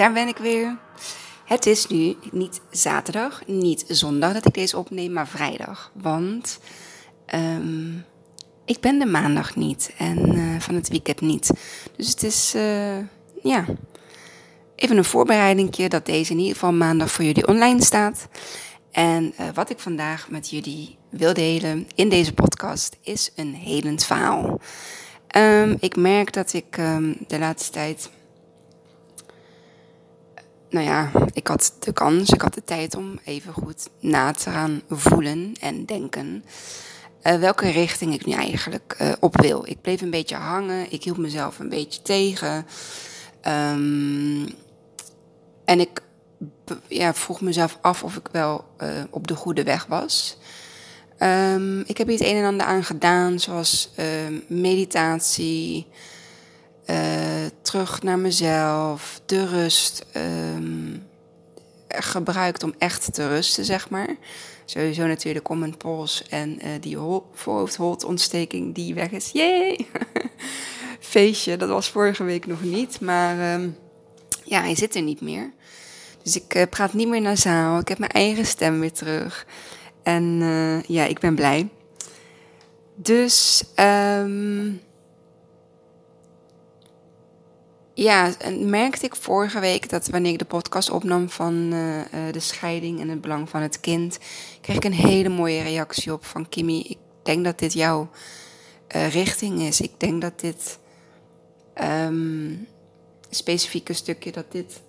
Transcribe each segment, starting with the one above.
daar ben ik weer. Het is nu niet zaterdag, niet zondag dat ik deze opneem, maar vrijdag. Want ehm, ik ben de maandag niet en uh, van het weekend niet. Dus het is, uh, ja, even een voorbereiding dat deze in ieder geval maandag voor jullie online staat. En uh, wat ik vandaag met jullie wil delen in deze podcast is een helend verhaal. Um, ik merk dat ik um, de laatste tijd nou ja, ik had de kans, ik had de tijd om even goed na te gaan voelen en denken. Uh, welke richting ik nu eigenlijk uh, op wil. Ik bleef een beetje hangen, ik hield mezelf een beetje tegen. Um, en ik ja, vroeg mezelf af of ik wel uh, op de goede weg was. Um, ik heb het een en ander aan gedaan, zoals meditatie, uh, terug naar mezelf, de rust um, gebruikt om echt te rusten, zeg maar. Sowieso natuurlijk om een pols en uh, die voorhoofdholtontsteking die weg is. Yay! Feestje, dat was vorige week nog niet, maar um, ja, hij zit er niet meer. Dus ik uh, praat niet meer naar zaal, ik heb mijn eigen stem weer terug. En ja, ik ben blij. Dus... Um, ja, en merkte ik vorige week dat wanneer ik de podcast opnam van uh, uh, de scheiding en het belang van het kind, kreeg ik een hele mooie reactie op van Kimmy. Ik denk dat dit jouw uh, richting is. Ik denk dat dit um, specifieke stukje, dat dit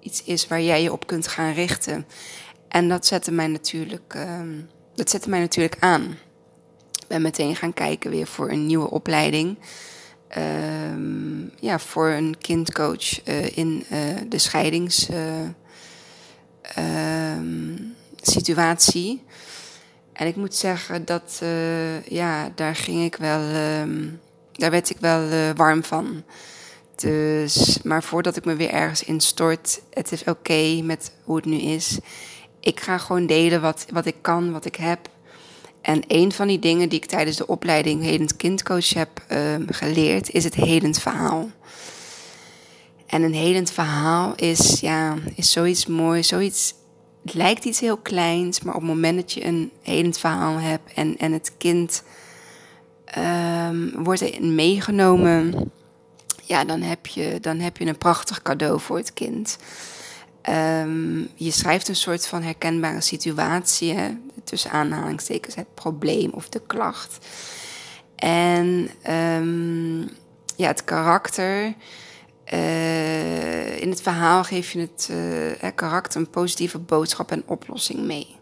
iets is waar jij je op kunt gaan richten. En dat zette mij natuurlijk, um, dat zette mij natuurlijk aan. Ik ben meteen gaan kijken weer voor een nieuwe opleiding. Um, ja, voor een kindcoach uh, in uh, de scheidingssituatie. Uh, en ik moet zeggen dat, ja, daar ging ik wel, um, daar werd ik wel warm van. Dus, maar voordat ik me weer ergens instort, het is oké met hoe het nu is. Ik ga gewoon delen wat, wat ik kan, wat ik heb. En een van die dingen die ik tijdens de opleiding Hedend Kindcoach heb uh, geleerd, is het hedend verhaal. En een hedend verhaal is, ja, is zoiets moois, zoiets, het lijkt iets heel kleins, maar op het moment dat je een hedend verhaal hebt en, en het kind um, wordt meegenomen, ja, dan heb, je, dan heb je een prachtig cadeau voor het kind. Um, je schrijft een soort van herkenbare situatie, tussen aanhalingstekens het probleem of de klacht. En um, ja, het karakter. Uh, in het verhaal geef je het uh, karakter een positieve boodschap en oplossing mee.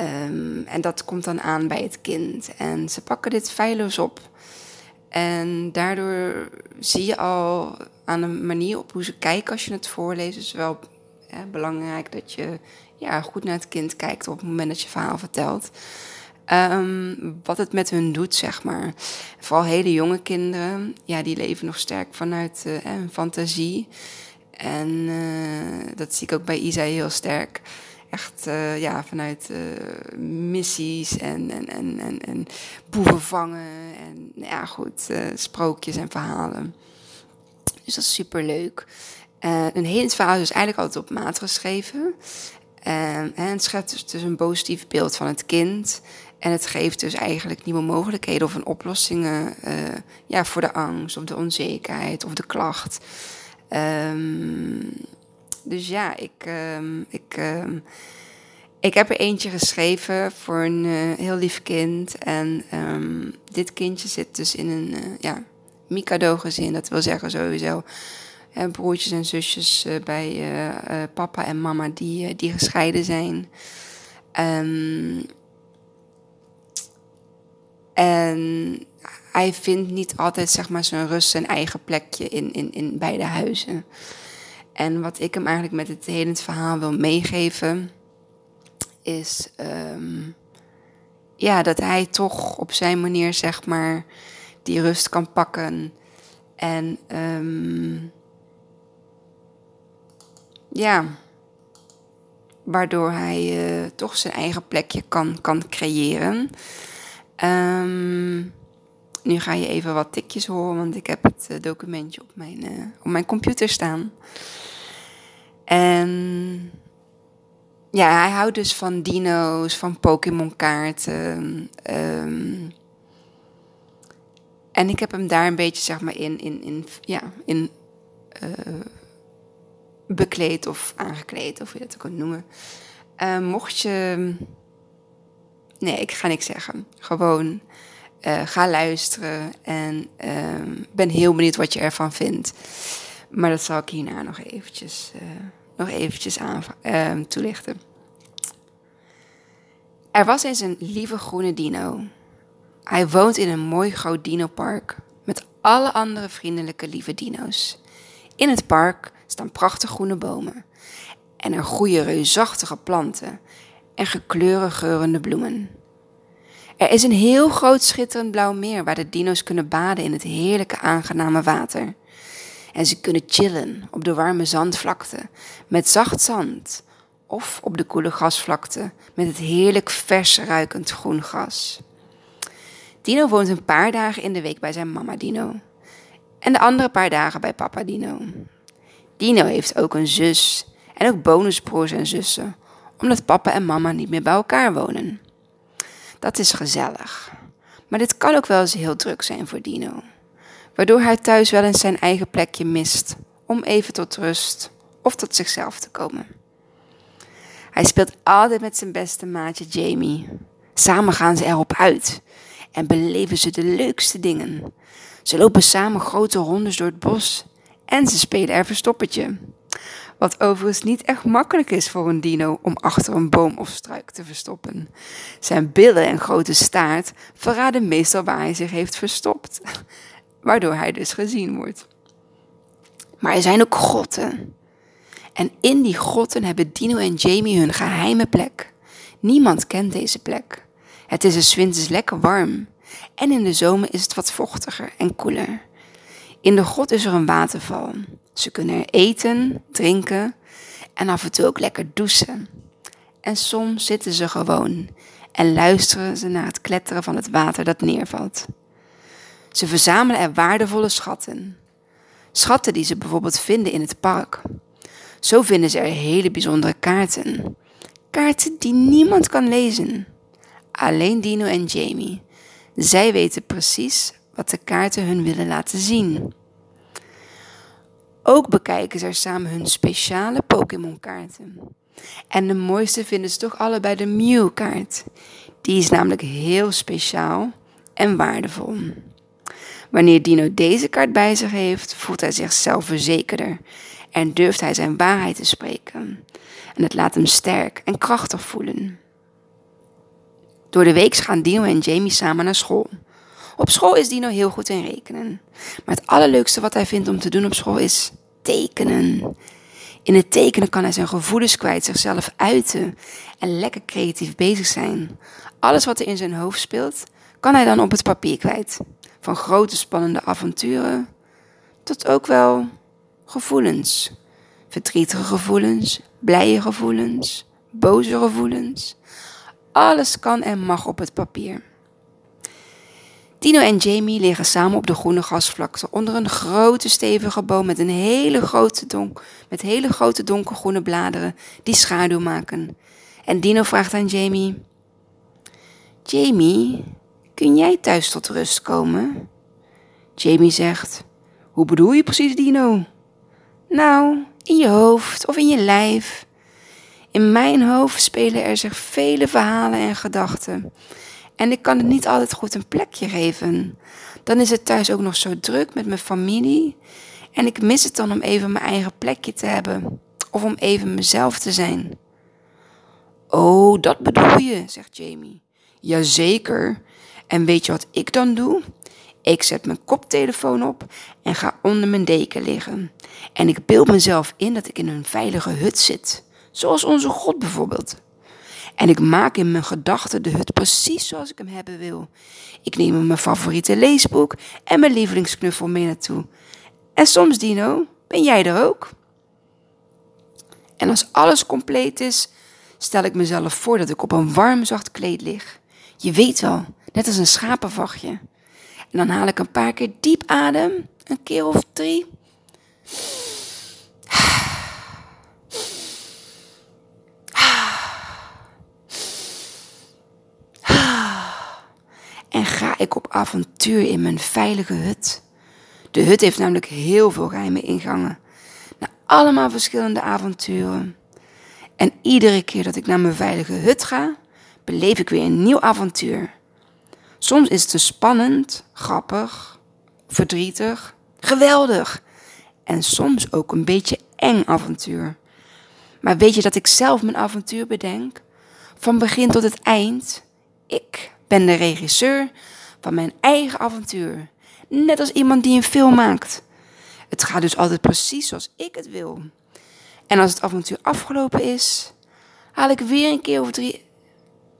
Um, en dat komt dan aan bij het kind. En ze pakken dit feilloos op. En daardoor zie je al aan de manier op hoe ze kijken als je het voorleest, is belangrijk dat je ja, goed naar het kind kijkt op het moment dat je verhaal vertelt. Um, wat het met hun doet, zeg maar. Vooral hele jonge kinderen, ja, die leven nog sterk vanuit hun fantasie. En uh, dat zie ik ook bij Isa heel sterk. Echt uh, ja, vanuit missies en, en, en, en, en boeven vangen. En ja, goed, sprookjes en verhalen. Dus dat is super leuk. Uh, een hedensverhaal is eigenlijk altijd op maat geschreven. Uh, en het schept dus, dus, een positief beeld van het kind. En het geeft dus eigenlijk nieuwe mogelijkheden of een oplossingen uh, ja, voor de angst of de onzekerheid of de klacht. Um, dus ja, ik, um, ik, ik heb er eentje geschreven voor een heel lief kind. En dit kindje zit dus in een ja, Mikado-gezin. Dat wil zeggen sowieso en broertjes en zusjes uh, bij uh, papa en mama die, die gescheiden zijn. Um, en hij vindt niet altijd zeg maar, zijn rust, zijn eigen plekje in, in, in beide huizen. En wat ik hem eigenlijk met het hele verhaal wil meegeven, is um, ja, dat hij toch op zijn manier zeg maar, die rust kan pakken. En um, ja, waardoor hij uh, toch zijn eigen plekje kan, kan creëren. Um, nu ga je even wat tikjes horen, want ik heb het uh, documentje op mijn, uh, op mijn computer staan. En ja, hij houdt dus van dino's, van Pokémon kaarten. Ehm, en ik heb hem daar een beetje, zeg maar, in, in, in, ja, in bekleed of aangekleed, of hoe je dat kunt noemen. Uh, mocht je. Nee, ik ga niks zeggen. Gewoon uh, ga luisteren en ehm, ben heel benieuwd wat je ervan vindt. Maar dat zal ik hierna nog eventjes, nog eventjes aan, ehm, toelichten. Er was eens een lieve groene dino. Hij woont in een mooi groot dinopark met alle andere vriendelijke lieve dino's. In het park staan prachtige groene bomen en er groeien reusachtige planten en gekleurde geurende bloemen. Er is een heel groot schitterend blauw meer waar de dino's kunnen baden in het heerlijke aangename water. En ze kunnen chillen op de warme zandvlakte met zacht zand of op de koele gasvlakte met het heerlijk vers ruikend groen gras. Dino woont een paar dagen in de week bij zijn mama Dino en de andere paar dagen bij papa Dino. Dino heeft ook een zus en ook bonusbroers en zussen, omdat papa en mama niet meer bij elkaar wonen. Dat is gezellig, maar dit kan ook wel eens heel druk zijn voor Dino, waardoor hij thuis wel eens zijn eigen plekje mist om even tot rust of tot zichzelf te komen. Hij speelt altijd met zijn beste maatje Jamie. Samen gaan ze erop uit en beleven ze de leukste dingen. Ze lopen samen grote rondes door het bos en ze spelen er verstoppertje. Wat overigens niet echt makkelijk is voor een dino om achter een boom of struik te verstoppen. Zijn billen en grote staart verraden meestal waar hij zich heeft verstopt, waardoor hij dus gezien wordt. Maar er zijn ook grotten. En in die grotten hebben Dino en Jamie hun geheime plek. Niemand kent deze plek. Het is dus winters lekker warm. En in de zomer is het wat vochtiger en koeler. In de grot is er een waterval. Ze kunnen eten, drinken en af en toe ook lekker douchen. En soms zitten ze gewoon en luisteren ze naar het kletteren van het water dat neervalt. Ze verzamelen er waardevolle schatten. Schatten die ze bijvoorbeeld vinden in het park. Zo vinden ze er hele bijzondere kaarten. Kaarten die niemand kan lezen. Alleen Dino en Jamie. Zij weten precies wat de kaarten hun willen laten zien. Ook bekijken ze samen hun speciale Pokémon-kaarten. En de mooiste vinden ze toch allebei de Mew-kaart. Die is namelijk heel speciaal en waardevol. Wanneer Dino deze kaart bij zich heeft, voelt hij zich zelfverzekerder en durft hij zijn waarheid te spreken. En het laat hem sterk en krachtig voelen. Door de week gaan Dino en Jamie samen naar school. Op school is Dino heel goed in rekenen. Maar het allerleukste wat hij vindt om te doen op school is tekenen. In het tekenen kan hij zijn gevoelens kwijt, zichzelf uiten en lekker creatief bezig zijn. Alles wat er in zijn hoofd speelt, kan hij dan op het papier kwijt. Van grote spannende avonturen tot ook wel gevoelens. Verdrietige gevoelens, blije gevoelens, boze gevoelens. Alles kan en mag op het papier. Tino en Jamie liggen samen op de groene gasvlakte onder een grote stevige boom met, een hele grote donk, met hele grote donkergroene bladeren die schaduw maken. En Dino vraagt aan Jamie: Jamie, kun jij thuis tot rust komen? Jamie zegt: Hoe bedoel je precies, Dino? Nou, in je hoofd of in je lijf. In mijn hoofd spelen er zich vele verhalen en gedachten. En ik kan het niet altijd goed een plekje geven. Dan is het thuis ook nog zo druk met mijn familie. En ik mis het dan om even mijn eigen plekje te hebben. Of om even mezelf te zijn. Oh, dat bedoel je, zegt Jamie. Jazeker. En weet je wat ik dan doe? Ik zet mijn koptelefoon op en ga onder mijn deken liggen. En ik beeld mezelf in dat ik in een veilige hut zit. Zoals onze God bijvoorbeeld. En ik maak in mijn gedachten de hut precies zoals ik hem hebben wil. Ik neem mijn favoriete leesboek en mijn lievelingsknuffel mee naartoe. En soms, Dino, ben jij er ook? En als alles compleet is, stel ik mezelf voor dat ik op een warm zacht kleed lig. Je weet wel, net als een schapenvachtje. En dan haal ik een paar keer diep adem, een keer of drie. En ga ik op avontuur in mijn veilige hut. De hut heeft namelijk heel veel geheime ingangen. Naar allemaal verschillende avonturen. En iedere keer dat ik naar mijn veilige hut ga, beleef ik weer een nieuw avontuur. Soms is het spannend, grappig, verdrietig, geweldig. En soms ook een beetje eng avontuur. Maar weet je dat ik zelf mijn avontuur bedenk? Van begin tot het eind. Ik ben de regisseur van mijn eigen avontuur. Net als iemand die een film maakt. Het gaat dus altijd precies zoals ik het wil. En als het avontuur afgelopen is, haal ik weer een keer of drie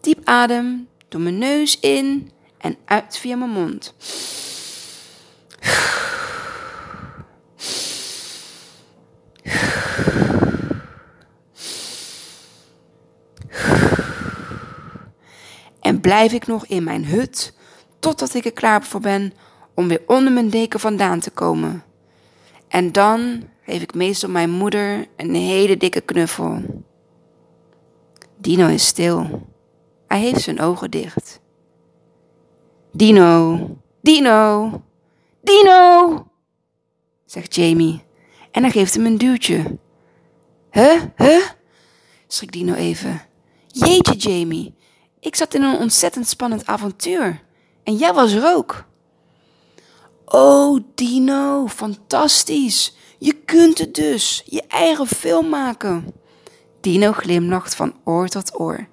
diep adem door mijn neus in en uit via mijn mond. Blijf ik nog in mijn hut totdat ik er klaar voor ben om weer onder mijn deken vandaan te komen. En dan geef ik meestal mijn moeder een hele dikke knuffel. Dino is stil. Hij heeft zijn ogen dicht. Dino, Dino, Dino, zegt Jamie en hij geeft hem een duwtje. Huh, huh? schrikt Dino even. Jeetje, Jamie, ik zat in een ontzettend spannend avontuur en jij was er ook. Oh, Dino, fantastisch. Je kunt het dus, je eigen film maken. Dino glimlacht van oor tot oor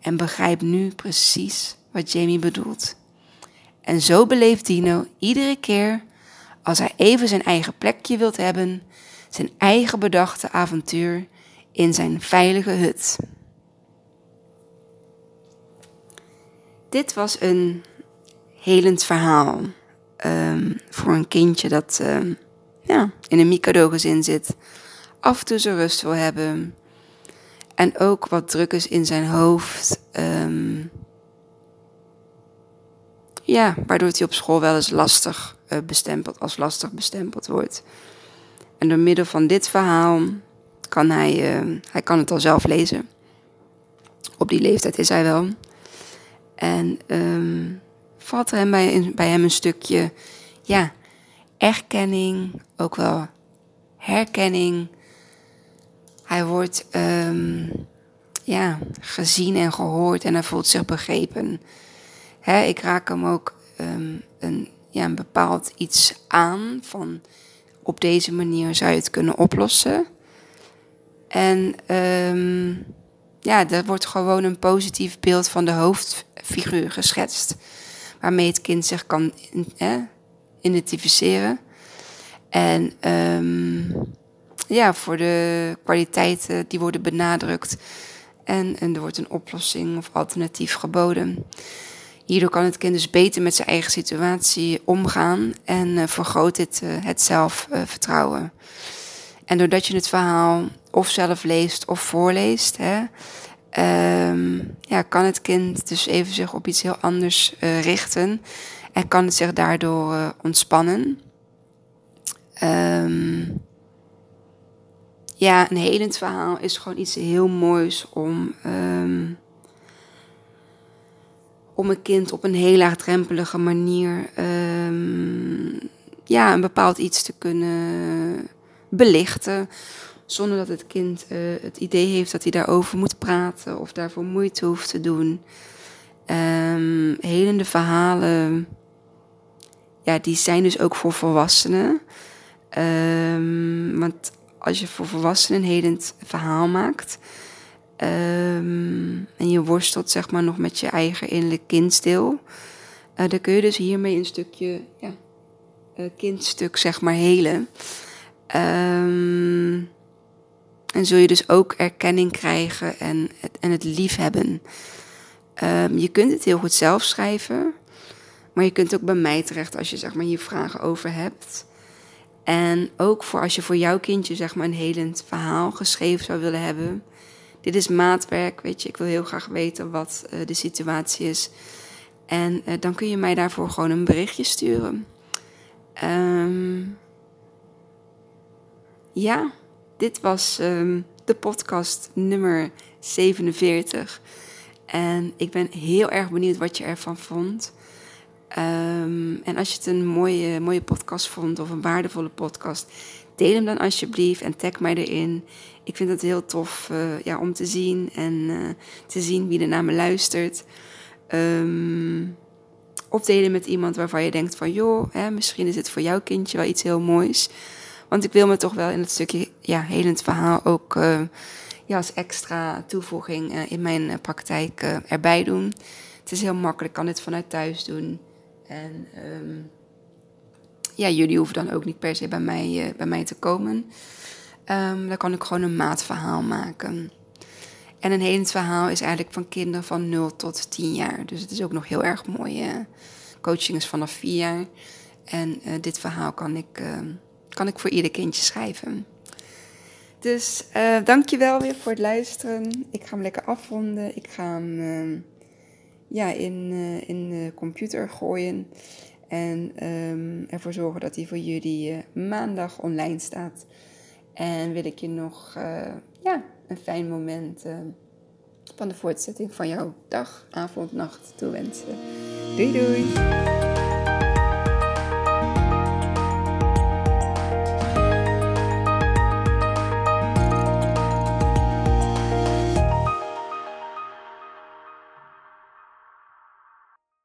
en begrijpt nu precies wat Jamie bedoelt. En zo beleeft Dino iedere keer als hij even zijn eigen plekje wilt hebben, zijn eigen bedachte avontuur in zijn veilige hut. Dit was een helend verhaal um, voor een kindje dat um, ja, in een Mikado-gezin zit, af en toe zijn rust wil hebben en ook wat druk is in zijn hoofd. Um, ja, waardoor hij op school wel eens lastig uh, bestempeld, als lastig bestempeld wordt. En door middel van dit verhaal kan hij, hij kan het al zelf lezen. Op die leeftijd is hij wel. En um, valt er hem bij, bij hem een stukje, ja, erkenning, ook wel herkenning. Hij wordt um, ja, gezien en gehoord en hij voelt zich begrepen. Ik raak hem ook um, een, ja, een bepaald iets aan van op deze manier zou je het kunnen oplossen. En um, ja, er wordt gewoon een positief beeld van de hoofdfiguur geschetst. Waarmee het kind zich kan eh, identificeren. En um, ja, voor de kwaliteiten die worden benadrukt. En, er wordt een oplossing of alternatief geboden. Hierdoor kan het kind dus beter met zijn eigen situatie omgaan en uh, vergroot uh, het zelfvertrouwen. en doordat je het verhaal of zelf leest of voorleest, hè, um, ja, kan het kind dus even zich op iets heel anders uh, richten en kan het zich daardoor ontspannen. Um, ja, een helend verhaal is gewoon iets heel moois om um, om een kind op een heel laagdrempelige manier ja, een bepaald iets te kunnen belichten. Zonder dat het kind uh, het idee heeft dat hij daarover moet praten of daarvoor moeite hoeft te doen. Um, helende verhalen, ja, die zijn dus ook voor volwassenen. Um, want als je voor volwassenen een helend verhaal maakt, Um, en je worstelt zeg maar nog met je eigen innerlijk kindsdeel. Uh, dan kun je dus hiermee een stukje ja, uh, kindstuk zeg maar helen. Um, en zul je dus ook erkenning krijgen en het, en het liefhebben. Um, je kunt het heel goed zelf schrijven. Maar je kunt ook bij mij terecht als je zeg maar, hier vragen over hebt. En ook voor als je voor jouw kindje zeg maar, een helend verhaal geschreven zou willen hebben dit is maatwerk, weet je, ik wil heel graag weten wat uh, de situatie is. En uh, dan kun je mij daarvoor gewoon een berichtje sturen. Um, ja, dit was um, de podcast nummer 47. En ik ben heel erg benieuwd wat je ervan vond. Ehm, en als je het een mooie, mooie podcast vond of een waardevolle podcast, deel hem dan alsjeblieft en tag mij erin. Ik vind het heel tof uh, ja, om te zien en uh, te zien wie er naar me luistert. Um, of delen met iemand waarvan je denkt van joh, hè, misschien is het voor jouw kindje wel iets heel moois. Want ik wil me toch wel in het stukje ja, helend verhaal ook uh, ja, als extra toevoeging in mijn praktijk erbij doen. Het is heel makkelijk, ik kan dit vanuit thuis doen. En um, ja, jullie hoeven dan ook niet per se bij mij, bij mij te komen. Um, dan kan ik gewoon een maatverhaal maken. En een helend verhaal is eigenlijk van kinderen van 0 tot 10 jaar. Dus het is ook nog heel erg mooi. Coaching is vanaf 4 jaar. En dit verhaal kan ik, uh, kan ik voor ieder kindje schrijven. Dus uh, dankjewel weer voor het luisteren. Ik ga hem lekker afronden. Ik ga hem uh, ja, in, uh, in de computer gooien. En um, ervoor zorgen dat hij voor jullie uh, maandag online staat. En wil ik je nog uh, ja, een fijn moment van de voortzetting van jouw dag, avond, nacht toewensen. Doei doei!